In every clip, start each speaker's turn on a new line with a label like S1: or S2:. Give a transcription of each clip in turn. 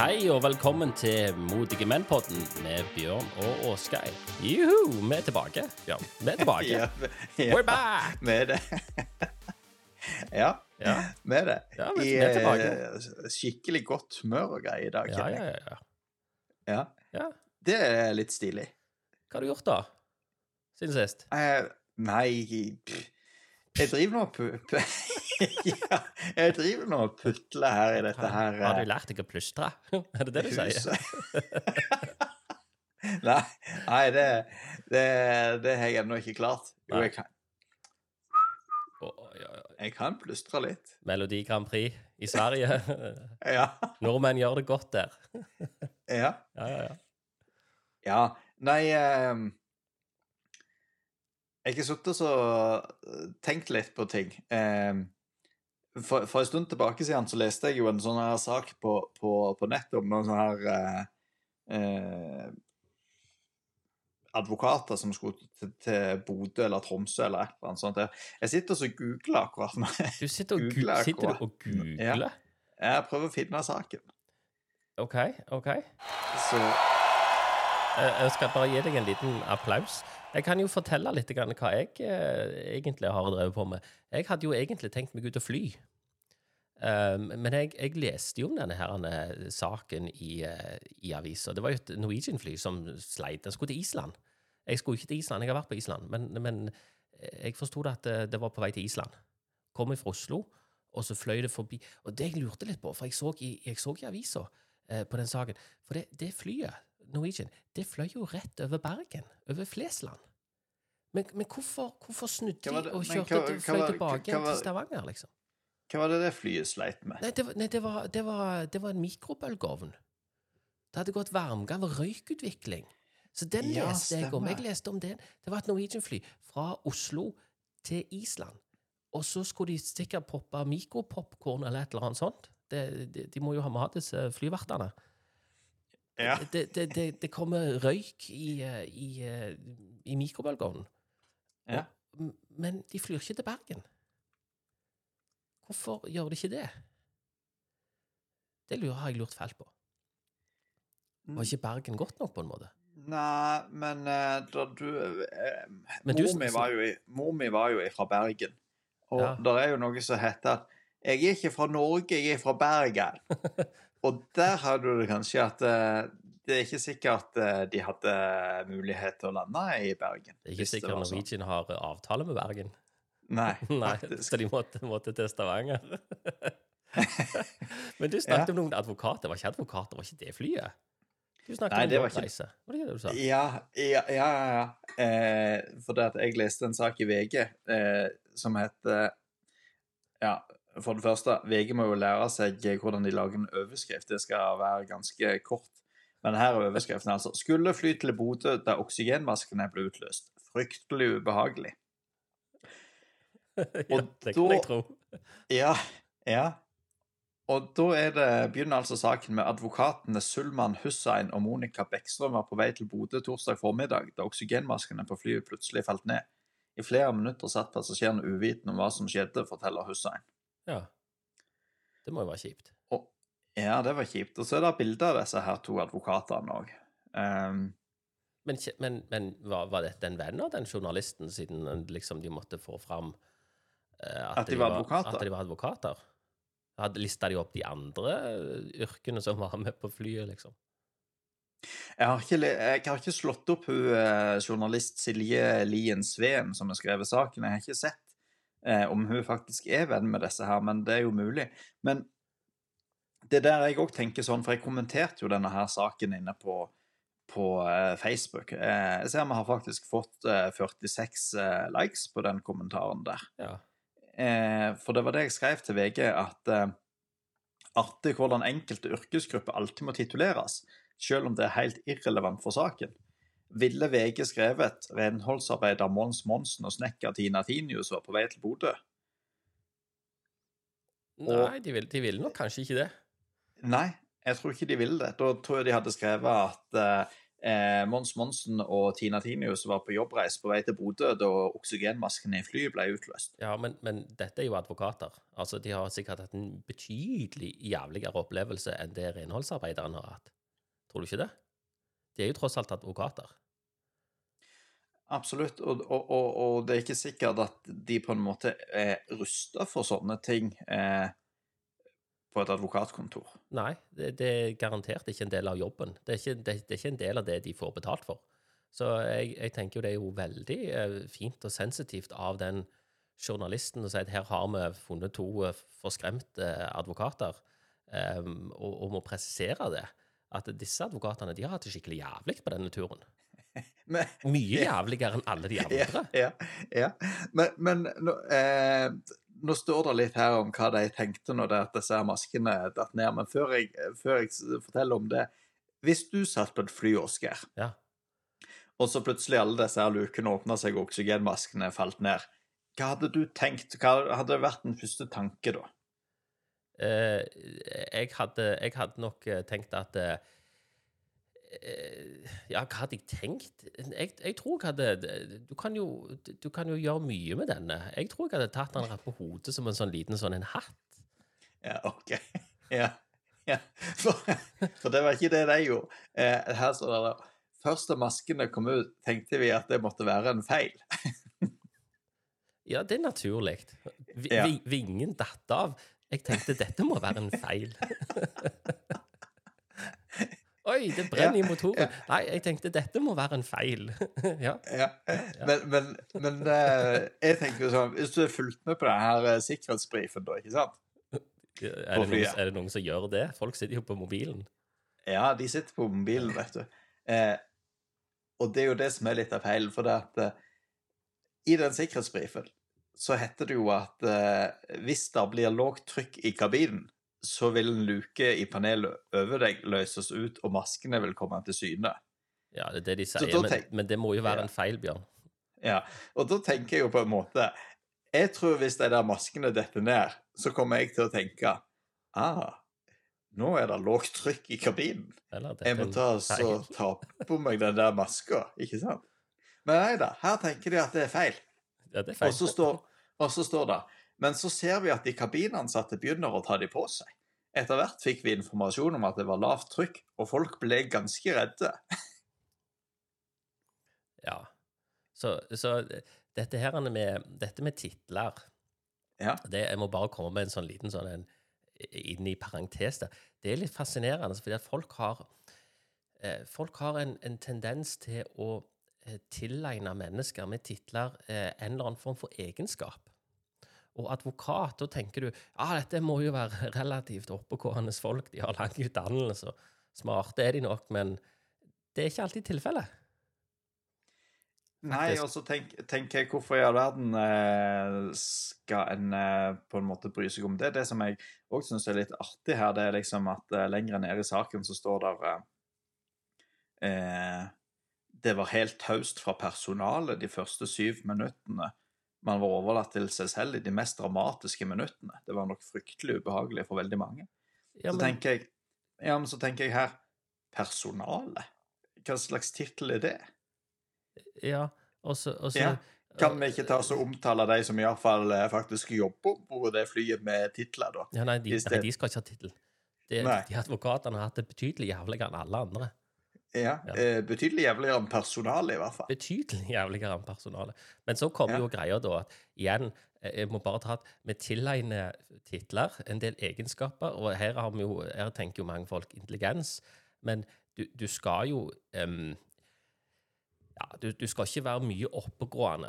S1: Hei og velkommen til Modige menn-podden med Bjørn og Åsgeir. Juhu, vi er tilbake. Ja, vi er tilbake.
S2: Ja,
S1: We're back!
S2: Med det. ja,
S1: Ja.
S2: med det.
S1: Ja, vi- er tilbake.
S2: I skikkelig godt humør og greier i dag.
S1: Ja, ja, ja.
S2: Ja,
S1: ja.
S2: Det er litt stilig.
S1: Hva har du gjort, da? Siden sist?
S2: Uh, nei pff, Jeg driver nå og pu... pu- ja, jeg driver nå og putler her i dette her
S1: Har
S2: eh,
S1: du lært deg å plystre? Er det det du sier?
S2: nei, nei det, det, det har jeg ennå ikke klart. Jo, jeg kan, jeg kan plystre litt.
S1: Melodi Grand Prix i Sverige.
S2: Ja.
S1: Nordmenn gjør det godt der.
S2: ja.
S1: Ja, ja, ja.
S2: Ja, nei ehm, Jeg har sittet og tenkt litt på ting. Ehm, for, for en stund tilbake siden så leste jeg jo en sånn her sak på, på, på nett om noen sånne her eh, eh, advokater som skulle til, til Bodø eller Tromsø eller et eller annet sånt. Jeg sitter og googler akkurat nå.
S1: Du sitter og,
S2: Googler
S1: sitter du og googler?
S2: Jeg prøver å finne saken.
S1: OK, OK.
S2: Så
S1: Eh, Jeg skal bare gi deg en liten applaus. Jeg kan jo fortelle litt hva jeg eh, egentlig har drevet på med. Jeg hadde jo egentlig tenkt meg ut å fly. Um, men jeg, jeg leste jo om denne her, denne saken i, uh, i avisa. Det var jo et Norwegian-fly som sleit. Den skulle til Island. Jeg skulle ikke til Island, jeg har vært på Island, men, men jeg forsto at det, det var på vei til Island. Kom fra Oslo, og så fløy det forbi. Og det jeg lurte litt på, for jeg så i, i avisa uh, på den saken For det, det flyet, Norwegian, det fløy jo rett over Bergen, over Flesland. Men, men hvorfor, hvorfor snudde de og kjørte
S2: hva-
S1: fløy tilbake
S2: hva hva,
S1: til Stavanger, liksom?
S2: hva var det det flyet sleit med?
S1: Nei, det var, nei, det var, det var, det var en mikrobølgeovn. Det hadde gått varmgang og røykutvikling. Så den
S2: Ja,
S1: leste jeg om. Jeg leste om den. Det var et Norwegian-fly fra Oslo til Island. Og så skulle de sikkert poppe mikropopkorn eller et eller annet sånt. De, de, de må jo ha mat, disse flyvertene.
S2: Ja.
S1: Det, det, det, det kommer røyk i, eh, i, eh, i mikrobølgeovnen.
S2: Ja.
S1: Men de flyr ikke til Bergen. Hvorfor gjør de ikke det? Det lurer, har jeg lurt fælt på. Var ikke Bergen godt nok, på en måte?
S2: Nei, men eh, da du eh,
S1: Men du-
S2: mor, mi var jo i, mor mi var jo fra Bergen. Og
S1: Ja.
S2: det er jo noe som heter at 'Jeg er ikke fra Norge, jeg er fra Bergen'. og der har du det kanskje at eh, det er ikke sikkert eh, de hadde mulighet til å lande i Bergen.
S1: Det er ikke sikkert
S2: sånn.
S1: Norwegian har avtale med Bergen.
S2: Nei,
S1: Nei. Så de måtte, måtte til Stavanger. Men du snakket
S2: Ja.
S1: om noen advokater. Var ikke advokater, var ikke det flyet? Du snakket
S2: Nei,
S1: om
S2: en ikke-
S1: jobbreise. Var det ikke det du sa?
S2: Ja, ja, ja. ja. Eh, for det at jeg leste en sak i VG eh, som heter Ja, for det første, VG må jo lære seg hvordan de lager en overskrift. Det skal være ganske kort. Men her er overskriften, altså. Skulle fly til Bodø da oksygenmaskene ble utløst. Fryktelig ubehagelig.
S1: ja, det kan
S2: da-. Ja, ja. Og da det, begynner altså saken med advokatene Sulman Hussein og Monica Bekkstrøm var på vei til Bodø torsdag formiddag da oksygenmaskene på flyet plutselig falt ned. I flere minutter satt passasjerene uvitende om hva som skjedde, forteller Hussein.
S1: Ja. Det må jo være kjipt.
S2: Og, ja, det var kjipt. Og så er det bilder av disse her to advokatene òg.
S1: Men, men, men var, var dette en venn av den journalisten, siden eh, liksom de måtte få fram uh,
S2: At de var advokater?
S1: At de var advokater? Hadde Lista de opp de andre eh, yrkene som var med på flyet, liksom?
S2: jeg, har ikke, jeg har ikke slått opp hun journalist Silje Lien Sveen som har skrevet saken. Jeg har ikke sett eh, om hun faktisk er venn med disse her, men det er jo mulig. Men det er der jeg òg tenker sånn, for jeg kommenterte jo denne her saken inne på, på eh, Facebook. Eh, jeg ser vi har faktisk fått eh, 46 eh, likes på den kommentaren der.
S1: Ja.
S2: Eh, for det var det jeg skrev til VG, at eh, artig hvordan enkelte yrkesgrupper alltid må tituleres, selv om det er helt irrelevant for saken. Ville VG skrevet renholdsarbeider Mons Monsen og snekker Tina Tinius var på vei til Bodø?
S1: Nei, de ville de nok kanskje ikke det.
S2: Nei, jeg tror ikke de ville det. Da tror jeg de hadde skrevet at eh, Mons Monsen og Tina Tinius var på jobbreis på vei til Bodø da oksygenmaskene i flyet ble utløst.
S1: Ja, men, men dette er jo advokater. Altså, De har sikkert hatt en betydelig jævligere opplevelse enn det renholdsarbeideren har hatt. Tror du ikke det? De er jo tross alt advokater.
S2: Absolutt, og, og, og, og det er ikke sikkert at de på en måte er rusta for sånne ting eh, på et advokatkontor.
S1: Nei, det, det, er garantert ikke en del av jobben. Det er ikke, det, det er ikke en del av det de får betalt for. Så jeg, jeg, tenker jo det er jo veldig eh, fint og sensitivt av den journalisten å si at her har vi funnet to eh, forskremte advokater, um, og, og må presisere det. At disse advokatene de har hatt det skikkelig jævlig på denne turen. Men, Mye jævligere enn alle de andre.
S2: Ja, ja, ja. Men, men nå, eh, nå, står det litt her om hva de tenkte når det, at disse maskene datt ned, men før jeg, før jeg, forteller om det Hvis du satt på et fly, Oskar,
S1: ja.
S2: og så plutselig alle disse her lukene åpna seg og oksygenmaskene falt ned, hva hadde du tenkt? Hva hadde vært den første tanke da?
S1: Eh, jeg, hadde, jeg, hadde, nok eh, tenkt at eh, ja, hva hadde jeg tenkt? Jeg, jeg, tror jeg hadde du kan, jo, du kan, jo, gjøre mye med denne. Jeg tror jeg hadde tatt den rett på hodet som en sånn liten sånn en hatt.
S2: Ja, OK. Ja. ja. For, for, det var ikke det de gjorde. Eh, her står det Først da maskene kom ut, tenkte vi at det måtte være en feil.
S1: ja, det er naturlig. Ja. Vingen datt av. Jeg tenkte dette må være en feil. Oi, det brenner ja, i motoren. Ja. Nei, jeg tenkte dette må være en feil. ja.
S2: ja. Men, men, men uh, jeg tenker jo sånn Hvis du har fulgt med på denne uh, sikkerhetsbrifen, da, ikke sant?
S1: Er det, noen, er det, noen, som gjør det? Folk sitter jo på mobilen.
S2: Ja, de sitter på mobilen, vet du. Eh, og det er jo det som er litt av feilen, for det at uh, i den sikkerhetsbrifen så heter det jo at hvis det blir lågt trykk i kabinen så vil en luke i panelet over deg løses ut, og maskene vil komme til syne.
S1: Ja, det er det de sier, men, men, det må jo være ja. en feil, Bjørn.
S2: Ja, og da tenker jeg jo på en måte Jeg tror hvis de der maskene detter ned, så kommer jeg til å tenke ah, nå er det lågt trykk i kabinen. Jeg må ta, så, ta på meg den der maska, ikke sant? Men nei da, her tenker de at det er feil.
S1: Ja, det feil.
S2: Og så står, og så står det men så ser vi at de kabinansatte begynner å ta de på seg. Etter hvert fikk vi informasjon om at det var lavt trykk, og folk ble ganske redde.
S1: ja. Så, så, dette her med, dette med titler
S2: ja.
S1: det, Jeg må bare komme med en sånn liten sånn en, inn i parentes der. Det er litt fascinerende, fordi at folk har eh, Folk har en, en, tendens til å eh, tilegne mennesker med titler eh, en eller annen form for egenskap og advokat, da tenker du ja, dette må jo være relativt oppegående folk, de har lang utdannelse, smarte er de nok, men det er ikke alltid tilfellet.
S2: Nei, og så tenk, tenker jeg hvorfor i all verden eh, skal en eh, på en måte bry seg om det? Det som jeg òg syns er litt artig her, det er liksom at eh, lenger nede i saken så står eh, eh, Det var helt taust fra personalet de første syv minuttene man var overlatt til seg selv i de mest dramatiske minuttene. Det var nok fryktelig ubehagelig for veldig mange. Ja, men... Så tenker jeg ja, men så tenker jeg her Personale? Hva slags tittel er det?
S1: Ja, og så
S2: ja. Kan vi ikke ta oss og omtale de som iallfall eh, faktisk jobber på det flyet med titler, da?
S1: Ja, nei, de, nei, de skal ikke ha tittel. De, de advokatene har hatt det betydelig jævligere enn alle andre.
S2: Ja, ja. Eh, Betydelig jævligere enn personalet, i hvert fall.
S1: Betydelig jævligere enn personalet. Men så kommer ja. jo greia da at igjen, eh, jeg må bare ta at vi tilegner titler, en del egenskaper, og her, har vi jo, her tenker jo mange folk intelligens, men du, du skal jo um, Ja, du, du, skal ikke være mye oppegående.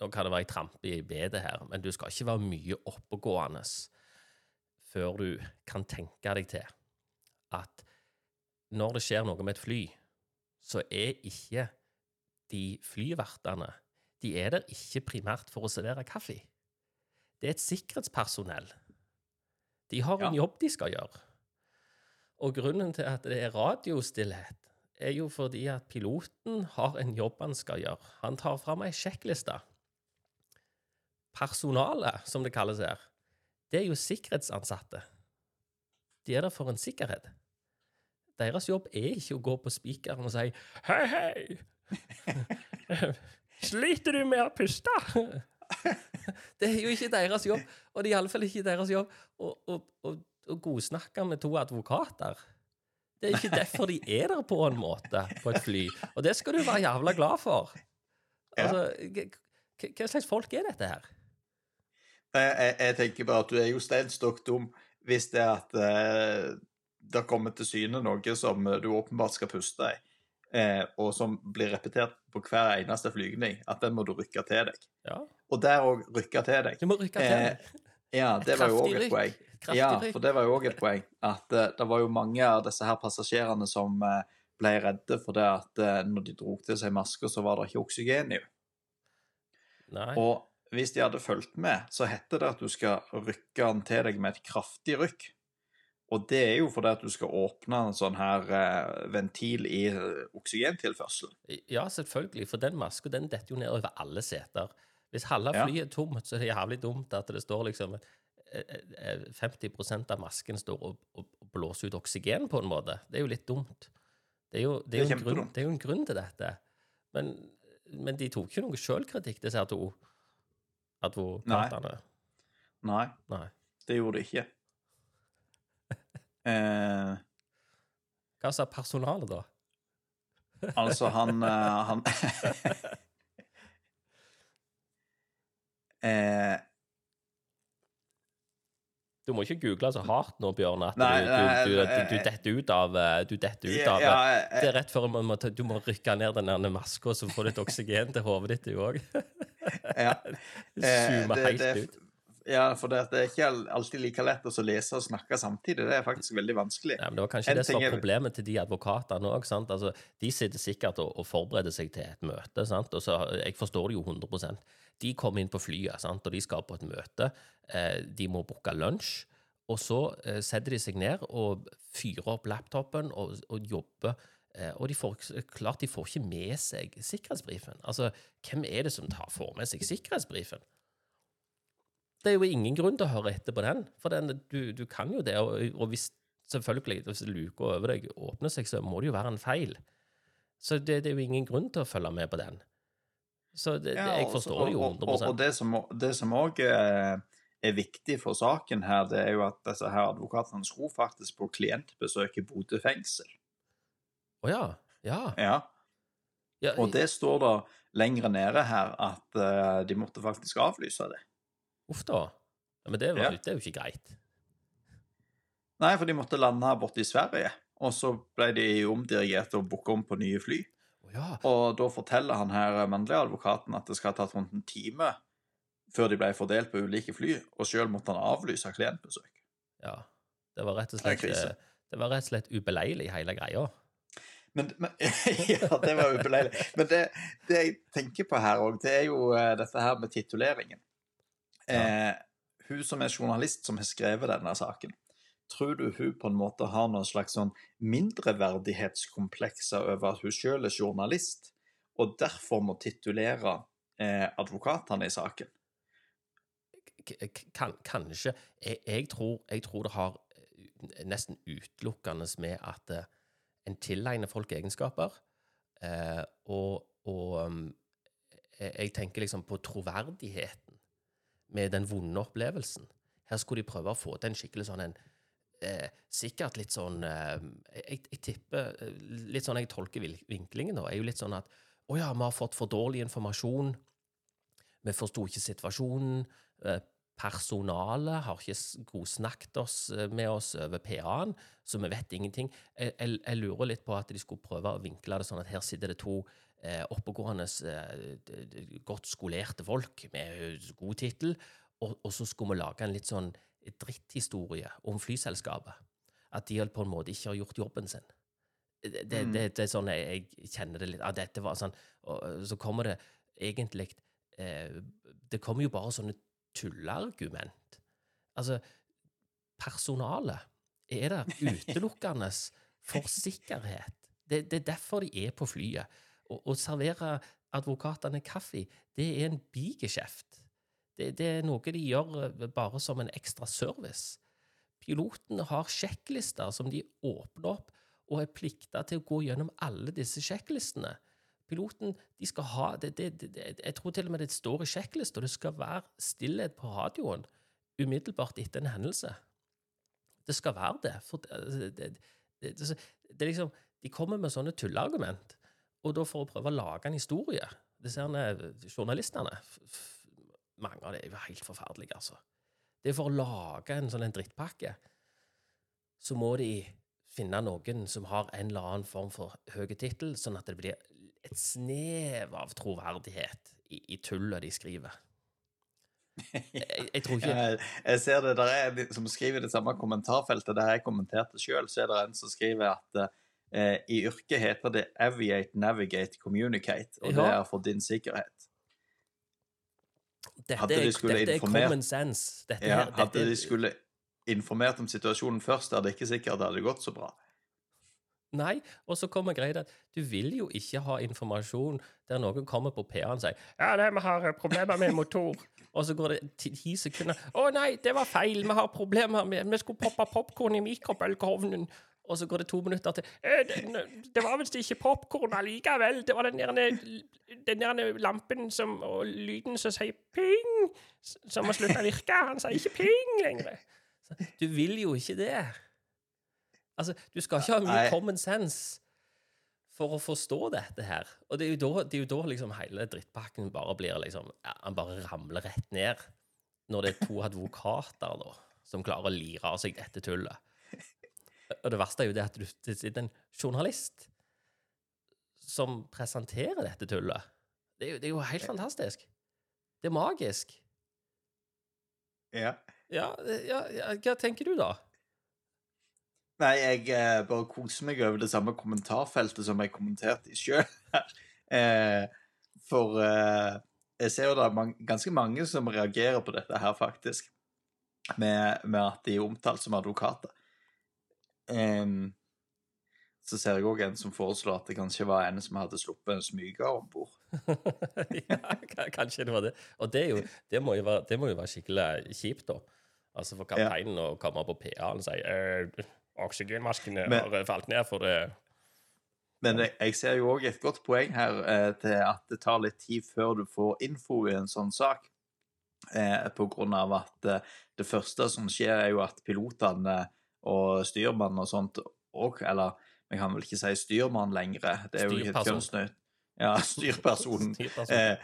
S1: Nå kan det være jeg tramper i bedet her, men du skal ikke være mye oppegående før du kan tenke deg til at når det skjer noe med et fly, så er ikke de flyvertene De er der ikke primært for å servere kaffe. Det er et sikkerhetspersonell. De har en ja. jobb de skal gjøre. Og grunnen til at det er radiostillhet, er jo fordi at piloten har en jobb han skal gjøre. Han tar fram ei sjekkliste. Personalet, som det kalles her, det er jo sikkerhetsansatte. De er der for en sikkerhet. Deres jobb er ikke å gå på spikeren og si Hei, hei! Sliter du med å puste? Det er jo ikke deres jobb, og det er iallfall ikke deres jobb å, å, å, å godsnakke med to advokater. Det er ikke derfor de er der på en måte, på et fly. Og det skal du være jævla glad for. Altså, hva slags folk er dette her?
S2: Jeg, jeg, jeg tenker bare at du er jo steinstokk dum hvis det er at eh, det kommer til syne noe som du åpenbart skal puste i, eh, og som blir repetert på hver eneste flygning, at den må du rykke til deg.
S1: Ja,
S2: Og der òg rykke til deg.
S1: Du må rykke til.
S2: Eh, Ja, det var jo òg et poeng.
S1: Kraftig
S2: Ja, for det var jo òg et poeng. At eh, det var jo mange av disse her passasjerene som eh, ble redde for det at eh, når de dro til seg masker, så var det ikke oksygen i.
S1: henne.
S2: Og hvis de hadde fulgt med, så heter det at du skal rykke den til deg med et kraftig rykk. Og det er jo fordi at du skal åpne en sånn her eh, ventil i eh, oksygentilførselen.
S1: Ja, selvfølgelig, for den maska den detter jo ned over alle seter. Hvis halve flyet er tomt, så er det jævlig dumt at det står liksom eh, eh, 50% av masken står og, og, og blåser ut oksygen, på en måte. Det er jo litt dumt. Det er jo, det er jo,
S2: Det er
S1: en, grunn, det er jo en grunn til dette. Men, men de tok ikke noe sjølkritikk, disse advokatene.
S2: Nei,
S1: Nei.
S2: det gjorde de ikke. Eh,
S1: Hva sa personalet, da?
S2: altså, han eh, Han eh,
S1: Du må ikke google så hardt nå, Bjørn, at
S2: Nei,
S1: du, du, du, du, detter ut av eh, Du detter ut av
S2: ja,
S1: eh,
S2: eh,
S1: Det er rett før man må du må rykke ned den maska, så får du litt oksygen til hodet ditt, du òg.
S2: ja.
S1: Zoome helt ut.
S2: Ja, for det, det er ikke alltid like lett å lese og snakke samtidig. Det er faktisk veldig vanskelig.
S1: Ja, men Det var kanskje
S2: En
S1: det som var problemet til de advokatene òg. Altså, de sitter sikkert og, og forbereder seg til et møte. Sant? Og så, jeg forstår det jo 100 De kommer inn på flyet, sant? og de skal på et møte. Eh, de må booke lunsj. Og så eh, setter de seg ned og fyrer opp laptopen og, og jobber. Eh, og de får, klart de får ikke med seg sikkerhetsbrifen. Altså, hvem er det som tar, får med seg sikkerhetsbrifen? Det er jo ingen grunn til å høre etter på den, for den, du, du kan jo det. Og, og hvis selvfølgelig, hvis luka over deg åpner seg, så må det jo være en feil. Så det, det er jo ingen grunn til å følge med på den. Så det, ja, jeg forstår det jo 100
S2: Og, og det som, det som òg er, er viktig for saken her, det er jo at disse her advokatene skulle faktisk på klientbesøk i Bodø fengsel.
S1: Å ja. Ja.
S2: Ja,
S1: ja
S2: Og det står da lenger nede her at uh, de måtte faktisk avlyse det.
S1: Uff da. Ja, men det, var,
S2: Ja.
S1: det er jo ikke greit.
S2: Nei, for de måtte lande borte i Sverige. Og så ble de omdirigert og booka om på nye fly.
S1: Oh, ja.
S2: Og da forteller han her mannlige advokaten at det skal ha tatt rundt en time før de ble fordelt på ulike fly, og sjøl måtte han avlyse klientbesøk.
S1: ja. Det var rett og slett
S2: krise.
S1: eh, Det var rett og slett ubeleilig, hele greia.
S2: Men, men Ja, det var ubeleilig. Men det, det jeg tenker på her òg, det er jo eh, dette her med tituleringen. Eh, hun som er journalist som har skrevet denne saken, tror du hun på en måte har noen slags sånn mindreverdighetskomplekser over at hun sjøl er journalist, og derfor må titulere eh, advokatene i saken?
S1: Kan, kanskje. Jeg, jeg, tror, jeg tror det har eh, nesten utelukkende med at eh, en tilegner folk egenskaper, eh, og, og jeg, jeg tenker liksom på troverdigheten med den vonde opplevelsen. Her skulle de prøve å få til en skikkelig sånn en eh, Sikkert litt sånn eh, jeg, jeg tipper eh, Litt sånn jeg tolker vinklingen, da, er jo litt sånn at å ja, vi har fått for dårlig informasjon. Vi forsto ikke situasjonen. Eh, Personalet har ikke godsnakket oss eh, med oss over PA-en, så vi vet ingenting. Jeg, jeg, jeg lurer litt på at de skulle prøve å vinkle det sånn at her sitter det to oppegående, eh, d- d- godt skolerte folk med eh, god tittel, og, og så skulle vi lage en litt sånn dritthistorie om flyselskapet. At de på en måte ikke har gjort jobben sin. Det, det,
S2: Mm.
S1: det, det er sånn jeg, jeg kjenner det litt at Dette var sånn Og så kommer det egentlig eh, Det kommer jo bare sånne tulleargument. Altså, personalet er der utelukkende for sikkerhet. Det, det er derfor de er på flyet. Å, å servere advokatene kaffe, det er en bigeskjeft. Det, det er noe de gjør eh, bare som en ekstra service. Pilotene har sjekklister som de åpner opp, og er plikta til å gå gjennom alle disse sjekklistene. Piloten de skal ha det, det, det, Jeg tror til og med det står i sjekklista, det skal være stillhet på radioen umiddelbart etter en hendelse. Det skal være det. For det, det, det, det er liksom De kommer med sånne tulleargument, og da for å prøve å lage en historie Disse her journalistene Mange av dem er jo helt forferdelige, altså. Det er for å lage en sånn en drittpakke, så må de finne noen som har en eller annen form for høy tittel, sånn at det blir et snev av troverdighet i, i tullet de skriver. Jeg, jeg, tror ikke
S2: jeg, jeg ser det der er som skriver i det samme kommentarfeltet der jeg kommenterte sjøl, så er det en som skriver at eh, i yrket heter det 'aviate, navigate, communicate', og ja. det er for din sikkerhet.
S1: Dette, de dette er common sense. Dette
S2: ja, her, hadde de skulle informert om situasjonen først, er det ikke sikkert det hadde gått så bra.
S1: Nei, og så kommer greia at du vil jo ikke ha informasjon der noen kommer på PA-en og sier 'Ja, nei, vi har problemer med motor', og så går det ti sekunder 'Å nei, det var feil, vi har problemer med Vi skulle poppe popkorn i mikrobølgeovnen' og så går det to minutter til «Eh, det, det var visst ikke popkorn allikevel. Det var den der, den der lampen som, og lyden som sier ping, som har slutta å virke. Han sier ikke ping lenger. Du vil jo ikke det. Altså, du skal ikke ha mye common sense for å forstå dette her. Og det er jo da, er jo da liksom hele drittpakken bare blir liksom Han bare ramler rett ned. Når det er to advokater da, som klarer å lire av seg dette tullet. Og det verste er jo det at du, sitter en journalist som presenterer dette tullet. Det er jo, det er jo helt fantastisk. Det er magisk.
S2: Ja.
S1: Ja, ja, ja. Hva tenker du, da?
S2: Nei, jeg eh, bare koser meg over det samme kommentarfeltet som jeg kommenterte i sjøl. eh, for eh, jeg ser jo det er ganske mange som reagerer på dette her, faktisk. Med, med at de er omtalt som advokater. Um, så ser jeg òg en som foreslår at det kanskje var en som hadde sluppet en smyger om bord.
S1: ja, kanskje det var det. Og det, jo, det, må være, det, må jo være, skikkelig kjipt, da. Altså for kapteinen ja. å komme på PA-en og si eh, oksygenmaskene har falt ned for det.
S2: Men jeg, jeg ser jo òg et godt poeng her eh, til at det tar litt tid før du får info i en sånn sak. Eh, på grunn av at eh, det første som skjer, er jo at pilotene og styrmann og sånt òg, eller vi kan vel ikke si styrmann lenger, det er jo ikke et kjønnsnøyt. Ja, styrpersonen. eh,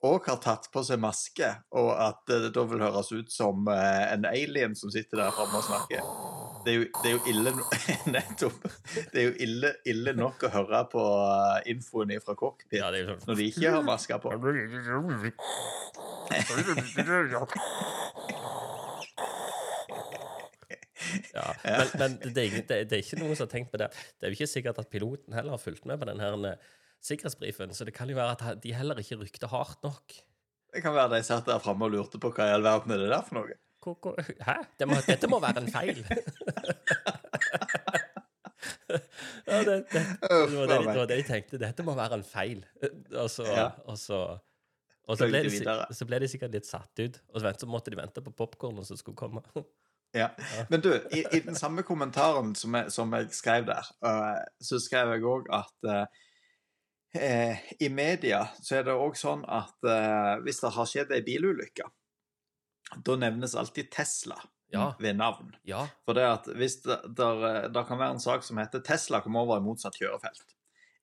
S2: og har tatt på seg maske, og at det da vil høres ut som eh, en alien som sitter der framme og snakker. Det er jo, det er jo ille Nettopp. Det er jo ille, ille, nok å høre på uh, infoen fra cockpit ja, sånn. når de ikke har maske på.
S1: Ja, men, men det, er, det, er, ikke noen som har tenkt på det. Det er jo ikke sikkert at piloten heller har fulgt med på denne her sikkerhetsbrifen, så det kan jo være at de heller ikke rykte hardt nok.
S2: Det kan være de satt der framme og lurte på hva i all verden er det der for noe.
S1: Hæ? Det må, dette må være en feil. ja, det, det, det, var det, var det jeg tenkte. Dette må være en feil. Og så, ja. og så, og så, ble de, så ble de sikkert litt satt ut. Og så måtte de vente på popkornet som skulle komme.
S2: Ja. Men du, i, i, den samme kommentaren som jeg, som jeg skrev der, uh, så skrev jeg òg at uh, i media så er det òg sånn at uh, hvis det har skjedd ei bilulykke, da nevnes alltid Tesla ja. ved navn.
S1: Ja.
S2: For det at hvis det, der, der, kan være en sak som heter 'Tesla kom over i motsatt kjørefelt'.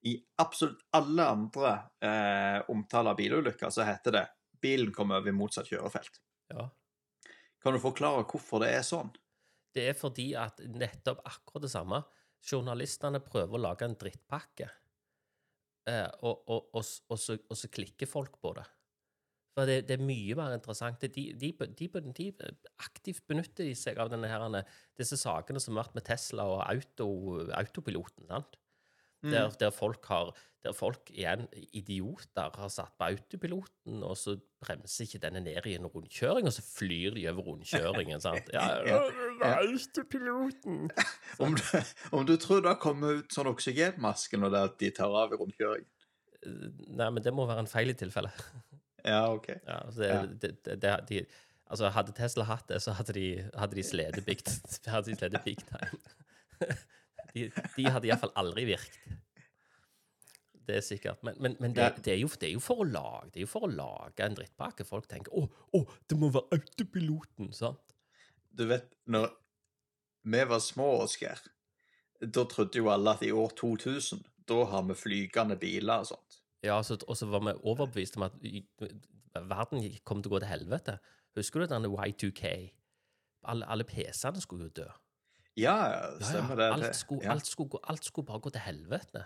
S2: I absolutt alle andre eh, omtaler av bilulykker så heter det 'bilen kom over i motsatt kjørefelt'.
S1: Ja.
S2: Kan du forklare hvorfor det er sånn?
S1: Det er fordi at nettopp akkurat det samme. Journalistene prøver å lage en drittpakke, eh, og, og, og, så, og, så, klikker folk på det. For det, det er mye mer interessant. De, de, de, de, aktivt benytter de seg av denne her, disse sakene som har vært med Tesla og auto, autopiloten. sant? Mm. Der, der, folk har Der folk igjen, idioter, har satt på autopiloten, og så bremser ikke denne ned i en rundkjøring, og så flyr de over rundkjøringen. sant? Ja, ja, autopiloten!
S2: Om du, om du tror det har kommet ut sånn oksygenmaske når det er at de tar av i rundkjøringen?
S1: Nei, men det må være en feil i tilfelle.
S2: Ja, ok.
S1: Ja, altså det, ja. Det, det, de, altså hadde Tesla hatt det, så hadde de, hadde de sledet big, big time. De, de hadde iallfall aldri virket. Det er sikkert. Men, men, men det, det, er jo, det er jo for å lage Det er jo for å lage en drittpakke. Folk tenker å, å, det må være autopiloten. sant?
S2: Du vet, når vi var små, Oskar, da trodde jo alle at i år 2000, da har vi flygende biler og sånt.
S1: Ja, så, Og så var vi overbevist om at verden kom til å gå til helvete. Husker du denne Y2K? Alle, alle PC-ene skulle jo dø.
S2: Ja, stemmer det.
S1: Alt, skulle, alt, skulle, alt skulle bare gå til helvete.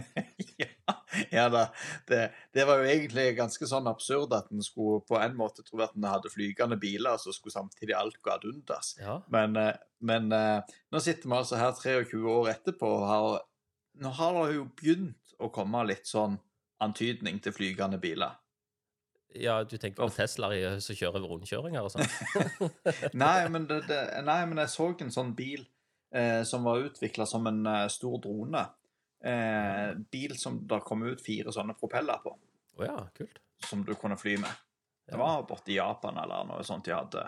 S2: ja, ja da. Det, det var jo egentlig ganske sånn absurd at en skulle på en måte tro at en hadde flygende biler, så skulle samtidig alt gå ad undas.
S1: Ja,
S2: Men, eh, men eh, nå sitter vi altså her 23 år etterpå, og har, nå har det jo begynt å komme litt sånn antydning til flygende biler.
S1: Ja du tenker på Teslaer i- som kjører rundkjøringer og sånn?
S2: Nei, nei, men jeg så en sånn bil eh, som var utvikla som en eh, stor drone. Eh, bil som det kom ut fire sånne propeller på,
S1: Oh, ja, kult.
S2: som du kunne fly med. Det var borti i Japan eller noe sånt de hadde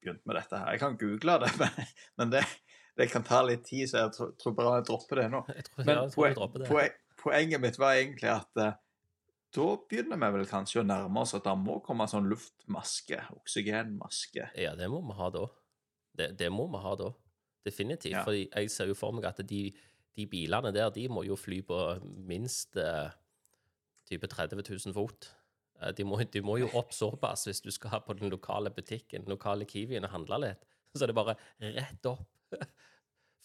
S2: begynt med dette her. Jeg kan google det, men, men det, det kan ta litt tid, så jeg tror, bare jeg dropper det nå.
S1: Jeg tror,
S2: Men
S1: jeg
S2: poen,
S1: jeg dropper det.
S2: poen, poenget mitt var egentlig at eh, da begynner vi vel kanskje å nærme oss at det må komme sånn luftmaske, oksygenmaske.
S1: Ja, det må vi ha da. Det, det må vi ha da. Definitivt.
S2: Ja.
S1: For jeg ser jo for meg at de, de bilene der, de må jo fly på minst eh, type 30 000 fot. Eh, De må, de må jo opp såpass hvis du skal på den lokale butikken, den lokale Kiwien og handle litt. Så er det bare rett opp.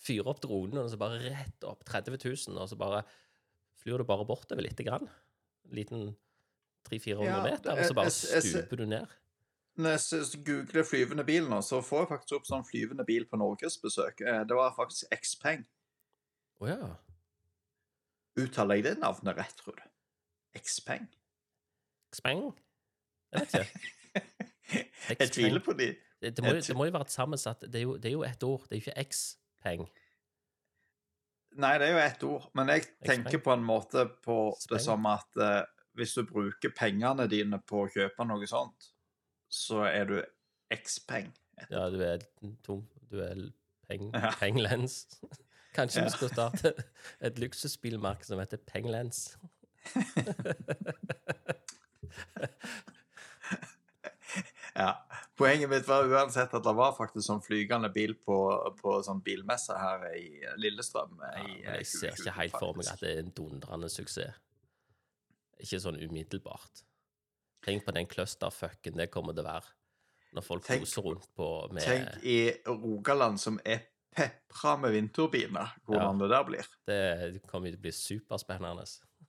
S1: Fyre opp dronen, og så bare rett opp 30 000, og så bare flyr du bare bortover lite grann. En liten 300-400
S2: Ja,
S1: meter, og så bare stuper du ned.
S2: Når jeg googler flyvende bil nå, så får jeg faktisk opp sånn flyvende bil på norgesbesøk. Eh, Det var faktisk Xpeng.
S1: Å ja.
S2: Uttaler jeg det navnet rett, tror du? Xpeng?
S1: Xpeng? Jeg vet ikke.
S2: Jeg tviler på de.
S1: Det, det, må, jo- det må jo være et sammensatt Det er jo, det er jo ett ord. Det er jo ikke X-peng.
S2: Nei, det er jo ett ord, men jeg tenker på en måte på det som at eh, hvis du bruker pengene dine på å kjøpe noe sånt, så er du X-peng.
S1: Ja, du er tom. Du er peng,
S2: Ja.
S1: penglens. Kanskje
S2: Ja.
S1: vi skal starte et luksusbilmerke som heter Penglens.
S2: Ja. Poenget mitt var uansett at det var faktisk sånn flygende bil på, på sånn bilmesse her i Lillestrøm.
S1: Ja,
S2: i,
S1: men jeg ser ikke helt for meg at det er en dundrende suksess. Ikke sånn umiddelbart. Tenk på den clusterfucken det kommer til å være når folk
S2: Tenk-
S1: koser rundt på med
S2: Tenk i Rogaland som er pepra med vindturbiner, hvordan det der blir.
S1: Det kommer til å bli superspennende.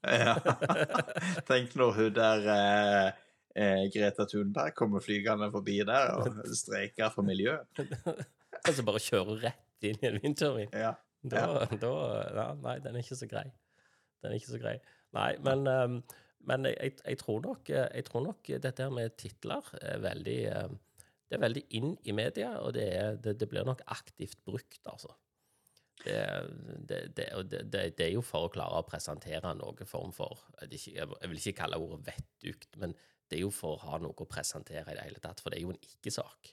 S2: Ja. Tenk når hun der eh, eh, Greta Thunberg kommer flygende forbi der og streiker for miljøet.
S1: Altså bare kjøre rett inn i en vindturbin.
S2: Ja.
S1: Da, da ja, Nei, den er ikke så grei. Den er ikke så grei. Nei, men, um, men jeg, jeg, tror nok, eh, jeg tror nok dette her med titler er veldig um, Det er veldig inn i media, og det, er, det, det blir nok aktivt brukt, altså. Det, det, er jo for å klare å presentere noen form for jeg vil ikke kalle ordet vettugt, men det er jo for å ha noe å presentere i det hele tatt, for det er jo en ikke-sak.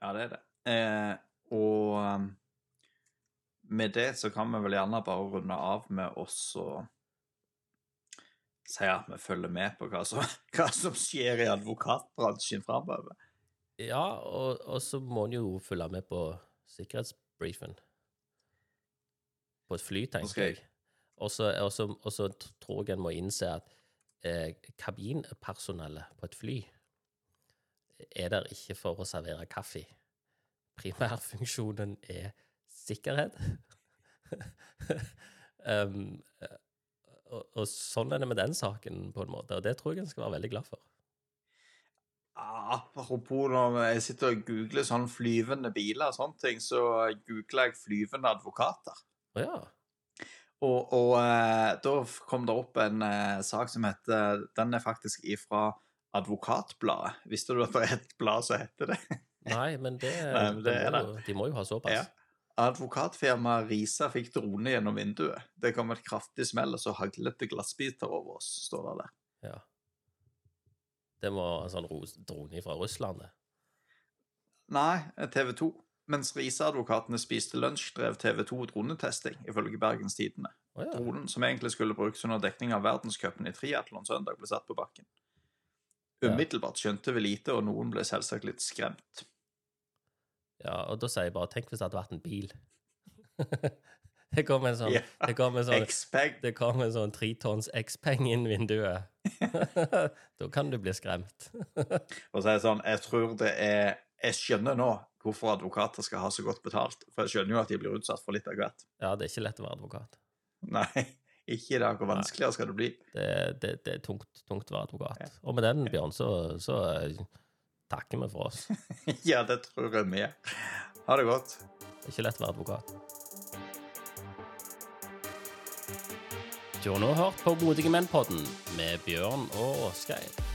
S2: Ja, det er det. Eh, og um, med det så kan vi vel gjerne bare runde av med oss og si at vi følger med på hva som, hva som skjer i advokatbransjen framover.
S1: Ja, og, og så må en jo følge med på sikkerhetsbrifen. På et fly, tenker
S2: okay. jeg-.
S1: Og så tror jeg en må innse at eh, kabinpersonellet på et fly er der ikke for å servere kaffe. Primærfunksjonen er sikkerhet. um, og, og sånn er det med den saken, på en måte, og det tror jeg en skal være veldig glad for.
S2: Ah, apropos når jeg sitter og googler sånn flyvende biler og sånne ting, så googler jeg flyvende advokater.
S1: Ja.
S2: Og, og eh, da kom det opp en eh, sak som heter Den er faktisk ifra Advokatbladet. Visste du at det er et blad som heter det?
S1: Nei, men det,
S2: Nei, men det
S1: de, må jo, de må jo ha såpass.
S2: Ja. Advokatfirmaet Risa fikk drone gjennom vinduet. Det kom et kraftig smell, og så haglet det glassbiter over oss, står det der.
S1: Ja. Det må en sånn drone fra Russland, det.
S2: Nei, TV 2. mens Riise-advokatene spiste lunsj, drev TV 2 dronetesting, ifølge Bergens Tidende.
S1: Oh, ja.
S2: Dronen som egentlig skulle brukes under dekning av verdenscupen i triatlon søndag, ble satt på bakken. Umiddelbart skjønte vi lite, og noen ble selvsagt litt skremt.
S1: ja, og da sier jeg bare Tenk hvis det hadde vært en bil. det kom en sånn
S2: Ja.
S1: Det kom en sånn det kom en sånn tretons X-peng inn vinduet. da kan du bli skremt.
S2: Og så er det sånn, jeg tror det er Jeg skjønner nå hvorfor advokater skal ha så godt betalt, for jeg skjønner jo at de blir utsatt for litt av hvert.
S1: Ja, det er ikke lett å være advokat.
S2: Nei, ikke i dag. Hvor vanskeligere skal det bli?
S1: Det, det, det er tungt, tungt å være advokat. Og med den, Bjørn, så, så eh, takker vi for oss.
S2: ja, det tror jeg vi er. Ha det godt.
S1: Det er ikke lett å være advokat. Du har nå hørt på Modige menn-podden med Bjørn og Åsgeir.